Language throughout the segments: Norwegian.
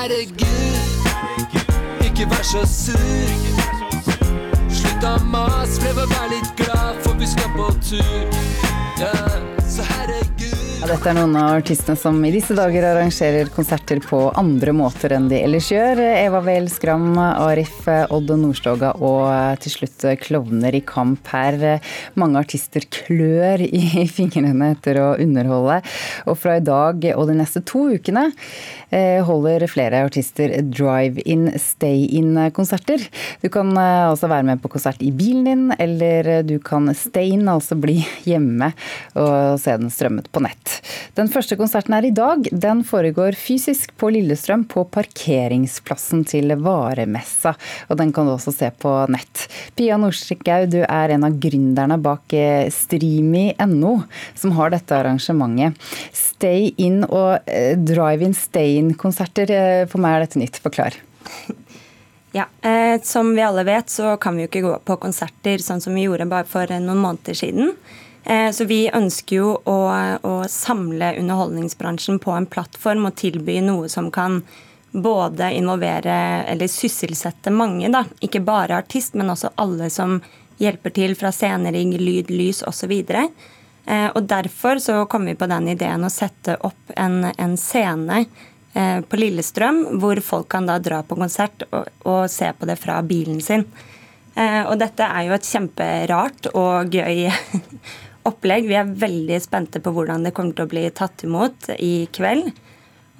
herregud, ikke vær så sur. Slutt å mase, prøv å være litt glad, for vi skal på tur. Yeah. Dette er noen av artistene som i disse dager arrangerer konserter på andre måter enn de ellers gjør. Eva Wehl Skram, Arif Odd Nordstoga og til slutt Klovner i kamp her. Mange artister klør i fingrene etter å underholde. Og fra i dag og de neste to ukene eh, holder flere artister drive-in, stay-in-konserter. Du kan eh, altså være med på konsert i bilen din, eller du kan stay in, altså bli hjemme og se den strømmet på nett. Den første konserten er i dag. Den foregår fysisk på Lillestrøm, på parkeringsplassen til Varemessa. Og den kan du også se på nett. Pia Nordstrikhaug, du er en av gründerne bak eh, Streamy.no, som har dette arrangementet. Stay in og eh, drive-in, stay-in-konserter. Eh, for meg er dette nytt. Forklar. Ja, eh, Som vi alle vet, så kan vi jo ikke gå på konserter sånn som vi gjorde bare for noen måneder siden. Eh, så vi ønsker jo å, å, samle underholdningsbransjen på en plattform og tilby noe som kan både involvere eller sysselsette mange, da. Ikke bare artist, men også alle som hjelper til fra scenering, lyd, lys osv. Eh, og derfor så kom vi på den ideen å sette opp en, en scene eh, på Lillestrøm, hvor folk kan da dra på konsert og, og se på det fra bilen sin. Og dette er jo et kjemperart og gøy opplegg. Vi er veldig spente på hvordan det kommer til å bli tatt imot i kveld.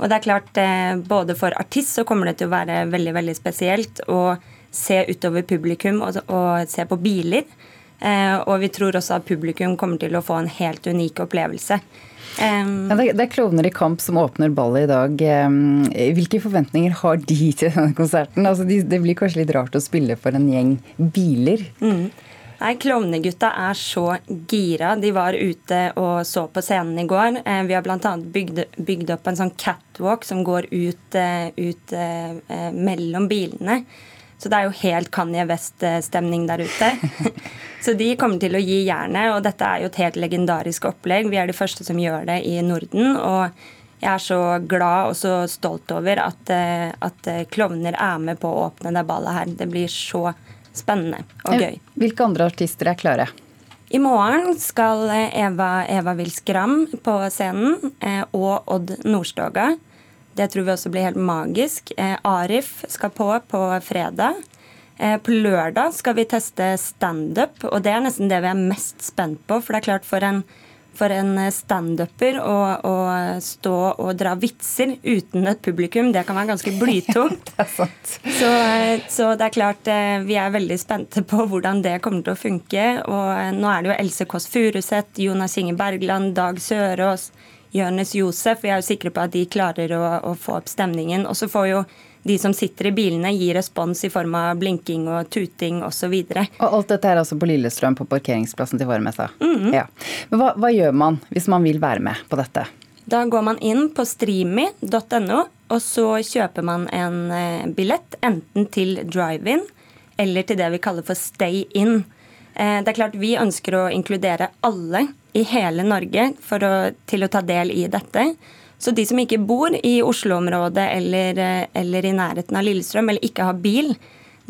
Og det er klart, eh, Både for artist så kommer det til å være veldig veldig spesielt å se utover publikum og, og se på biler. Eh, og vi tror også at publikum kommer til å få en helt unik opplevelse. Um, ja, det, er Klovner i kamp som åpner ballet i dag. Hvilke forventninger har de til denne konserten? Altså, det blir kanskje litt rart å spille for en gjeng biler? Mm. Nei, Klovnegutta er så gira. De var ute og så på scenen i går. Eh, vi har bl.a. Bygd, bygd opp en sånn catwalk som går ut, eh, ut eh, mellom bilene. Så det er jo helt Kanye West-stemning der ute. Så de kommer til å gi jernet, og dette er jo et helt legendarisk opplegg. Vi er de første som gjør det i Norden. og jeg er så glad og så stolt over at, at klovner er med på å åpne det ballet her. Det blir så spennende og gøy. Hvilke andre artister er klare? I morgen skal Eva, Eva Wilskram på scenen, eh, og Odd Nordstoga. Det tror vi også blir helt magisk. Eh, Arif skal på på fredag. Eh, på lørdag skal vi teste standup, og det er nesten det vi er mest spent på. For det er klart, for en for en standuper å, å stå og dra vitser uten et publikum, det kan være ganske blytungt. så, så, det er klart eh, vi er veldig spente på hvordan det kommer til å funke. Og eh, nå er det jo Else Kåss Furuseth, Jonas Inge Bergland, Dag Sørås, Jonis Josef. Vi er jo sikre på at de klarer å, å få opp stemningen. Og så får jo de som sitter i bilene, gir respons i form av blinking og tuting osv. Og, og alt dette er altså på Lillestrøm, på parkeringsplassen til varemessa? Mm -hmm. ja. Men hva, hva, gjør man hvis man vil være med på dette? Da går man inn på streamy.no, og så kjøper man en eh, billett enten til drive-in eller til det vi kaller for stay in. Eh, det er klart Vi ønsker å inkludere alle i hele Norge å, til å ta del i dette. Så de som ikke bor i Oslo-området eller, eh, eller, i nærheten av Lillestrøm, eller ikke har bil,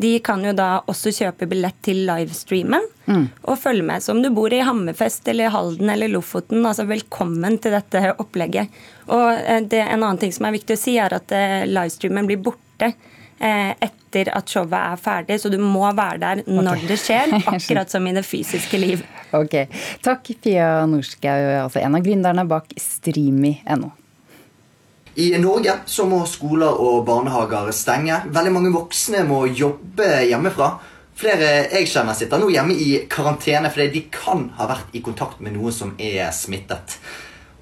de kan jo da også kjøpe billett til livestreamen mm. og følge med. Så om du bor i Hammerfest eller Halden eller Lofoten, altså velkommen til dette opplegget. Og eh, det, en annen ting som er viktig å si, er at eh, livestreamen blir borte etter at showet er ferdig, så du må være der når okay. det skjer, akkurat som i det fysiske liv. Ok. Takk, Pia Norskau, altså en av gründerne bak Streamy.no. I Norge så må skoler og barnehager stenge. Veldig mange voksne må jobbe hjemmefra. Flere jeg kjenner sitter nå hjemme i karantene fordi de kan ha vært i kontakt med noen som er smittet.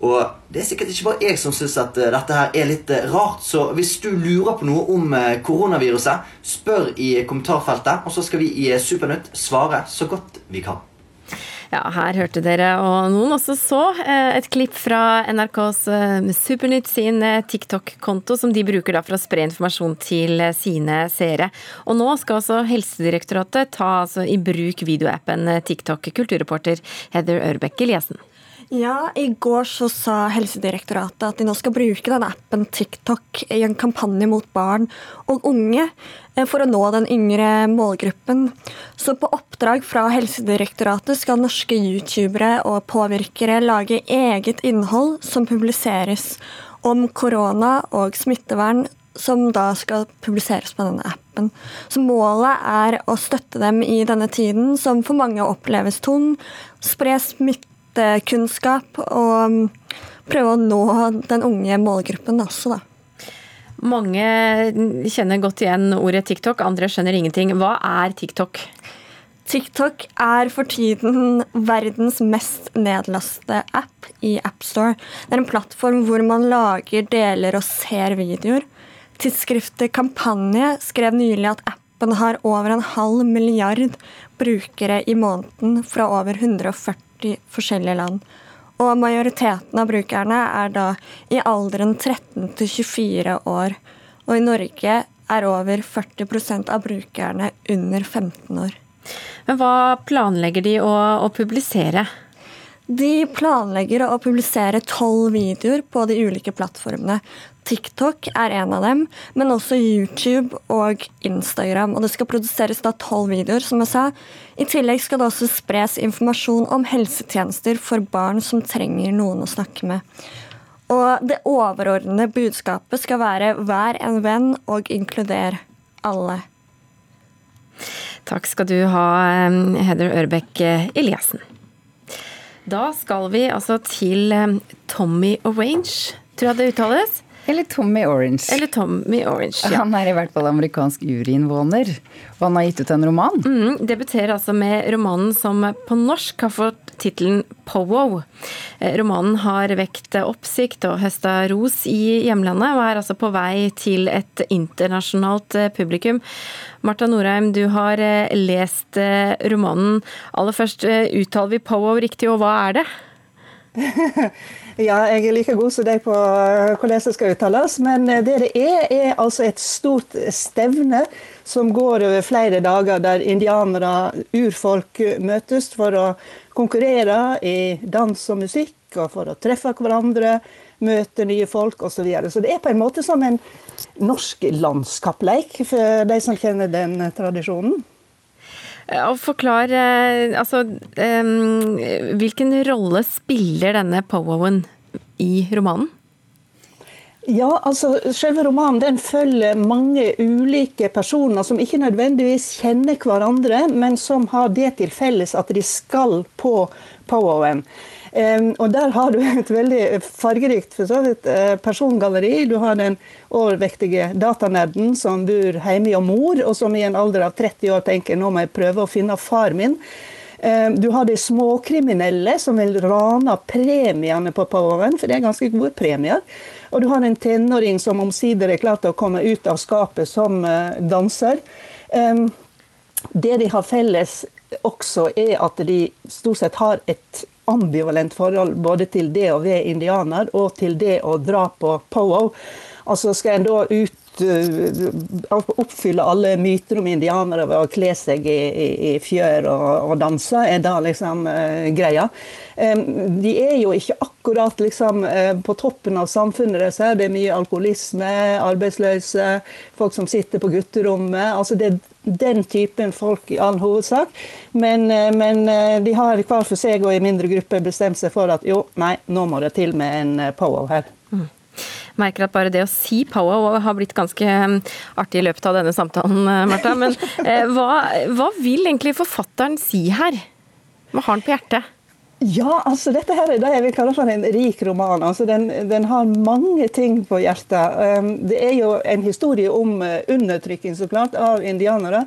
Og Det er sikkert ikke bare jeg som syns at eh, dette her er litt eh, rart. Så hvis du lurer på noe om eh, koronaviruset, spør i kommentarfeltet, og så skal vi i Supernytt svare så godt vi kan. Ja, her hørte dere, og noen også så, eh, et klipp fra NRKs eh, Supernytt sin eh, TikTok-konto, som de bruker da for å spre informasjon til sine seere. Og nå skal også Helsedirektoratet ta altså, i bruk videoappen TikTok. Kulturreporter Heather Ørbeck Eliassen. Ja, I går så sa Helsedirektoratet at de nå skal bruke denne appen TikTok i en kampanje mot barn og unge eh, for å nå den yngre målgruppen. Så på oppdrag fra Helsedirektoratet skal norske youtubere og påvirkere lage eget innhold som publiseres om korona og smittevern, som da skal publiseres på denne appen. Så målet er å støtte dem i denne tiden, som for mange oppleves tung, spre smitte kunnskap og um, prøve å nå den unge målgruppen også, da. Mange kjenner godt igjen ordet TikTok, andre skjønner ingenting. Hva er TikTok? TikTok er for tiden verdens mest nedlaste app i AppStore. Det er en plattform hvor man lager, deler og ser videoer. Tidsskriftet Kampanje skrev nylig at appen har over en halv milliard brukere i måneden fra over 140 40 forskjellige land. Og majoriteten av brukerne er da i alderen 13 til 24 år. Og i Norge er over 40% av brukerne under 15 år. Men hva planlegger de å, å publisere? De planlegger å publisere tolv videoer på de ulike plattformene. TikTok er en av dem, men også YouTube og Instagram. Og det skal produseres da tolv videoer, som jeg sa. I tillegg skal det også spres informasjon om helsetjenester for barn som trenger noen å snakke med. Og det overordnede budskapet skal være 'vær en venn og inkluder alle'. Takk skal du ha, Heather Ørbekk Eliassen. Da skal vi altså til Tommy Orange, tror jeg det uttales? Eller Tommy Orange. Eller Tommy Orange, ja. Han er i hvert fall amerikansk juryinnvåner, og han har gitt ut en roman. Mm, debuterer altså med romanen som på norsk har fått tittelen Powo. Eh, romanen har vekt oppsikt og høsta ros i hjemlandet, og er altså på vei til et internasjonalt eh, publikum. Marta Norheim, du har eh, lest romanen. Aller først, uttaler vi Powo riktig, og hva er det? ja, jeg er like god som deg på eh, hvordan det skal uttales. Men eh, det det er, er altså et stort stevne som går over flere dager, der indianere, urfolk, møtes for å konkurrere i dans og musikk, og for å treffe hverandre, møte nye folk osv. Så, videre. så det er på en måte som en norsk landskappleik, for de som kjenner den tradisjonen. Og forklar, altså Hvilken rolle spiller denne powowen i romanen? Ja, altså selve romanen den følger mange ulike personer som ikke nødvendigvis kjenner hverandre, men som har det til felles at de skal på powowen. Og Der har du et veldig fargerikt vidt, uh, persongalleri. Du har den overvektige datanerden som bor hjemme hos mor, og som i en alder av 30 år tenker nå må jeg prøve å finne far min. Du har de småkriminelle som vil rane premiene på Powen, for det er ganske gode premier. Og du har en tenåring som omsider er klart å komme ut av skapet som uh, danser. Det de har felles også, er at de stort sett har et ambivalent forhold både til det å være indianer og til det å dra på powow. Altså skal en da ut uh, oppfylle alle myter om indianere ved å kle seg i, i, i fjør og, og, danse, er da liksom uh, greia. Um, de er jo ikke akkurat liksom uh, på toppen av samfunnet deres. Det er mye alkoholisme, arbeidsløse, folk som sitter på gutterommet. altså det er den typen folk i all hovedsak. Men, eh, men, eh, de har hver for seg og i mindre grupper bestemt seg for at jo, nei, nå må det til med en power her. Mm. Merker at bare det å si power har blitt ganske artig i løpet av denne samtalen, Martha. Men eh, hva, hva vil egentlig forfatteren si her? Hva har han på hjertet? Ja, altså dette her er det jeg vil kalle for en rik roman. Altså den, den, har mange ting på hjertet. Um, det er jo en historie om uh, undertrykking så klart, av indianere.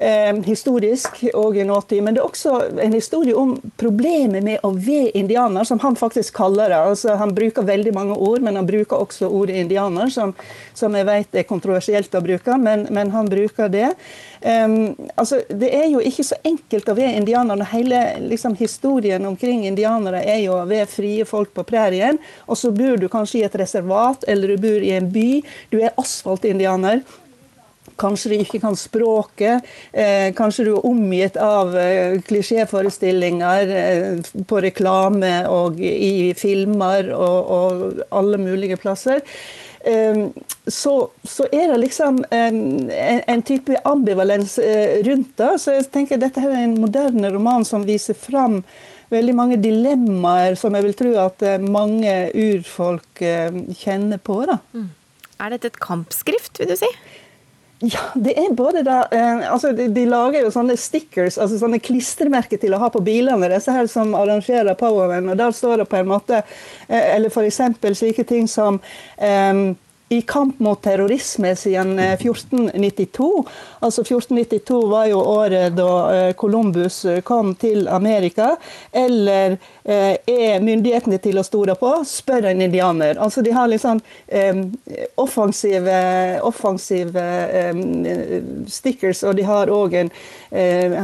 Um, historisk og i nåtid. Men det er også en historie om problemet med å være indianer, som han faktisk kaller det. Altså, han bruker veldig mange ord, men han bruker også ordet indianer, som, som jeg vet er kontroversielt å bruke, men, men han bruker det. Um, altså, det er jo ikke så enkelt å være indianer. Hele liksom, historien omkring indianere er jo å være frie folk på prærien. Og så bor du kanskje i et reservat, eller du bor i en by. Du er asfaltindianer. Kanskje du ikke kan språket. Eh, kanskje du er omgitt av eh, klisjéforestillinger eh, på reklame og i filmer og, og alle mulige plasser. Eh, så, så, er det liksom en, en, type ambivalens eh, rundt det. Så jeg tenker dette er en moderne roman som viser fram veldig mange dilemmaer som jeg vil tro at eh, mange urfolk kjenner på. Da. Mm. Er dette et kampskrift, vil du si? Ja, det er både da eh, altså de, de, lager jo sånne stickers, altså sånne klistremerker til å ha på bilene, disse her som arrangerer Powerman. og Der står det på en måte eh, Eller f.eks. slike ting som eh, i kamp mot terrorisme siden 1492. Eh, altså 1492 var jo året da eh, Columbus kom til Amerika. Eller Eh, er myndighetene til å stole på, spør en indianer. Altså De har litt sånn offensive, offensive stickers, og de har òg en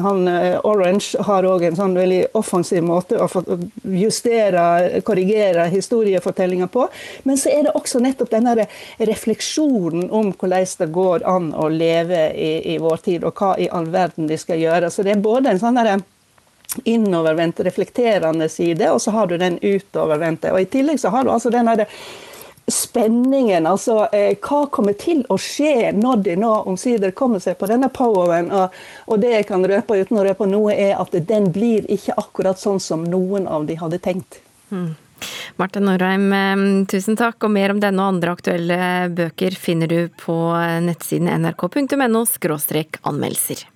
han Orange har òg en sånn veldig offensiv måte å justere, korrigere historiefortellinga på. Men så er det også nettopp denne refleksjonen om hvordan det går an å leve i, i vår tid, og hva i all verden de skal gjøre. Så det er både en sånn derre innovervendt, reflekterende side, og så har du den utovervendte. Og I tillegg så har du altså den spenningen. altså eh, Hva kommer til å skje når de nå omsider kommer seg på denne poweren? Og, og, det jeg kan røpe uten å røpe noe, er at den blir ikke akkurat sånn som noen av de hadde tenkt. Mm. Marte Norheim, eh, tusen takk. Og mer om denne og andre aktuelle bøker finner du på nettsiden nrk.no anmeldelser.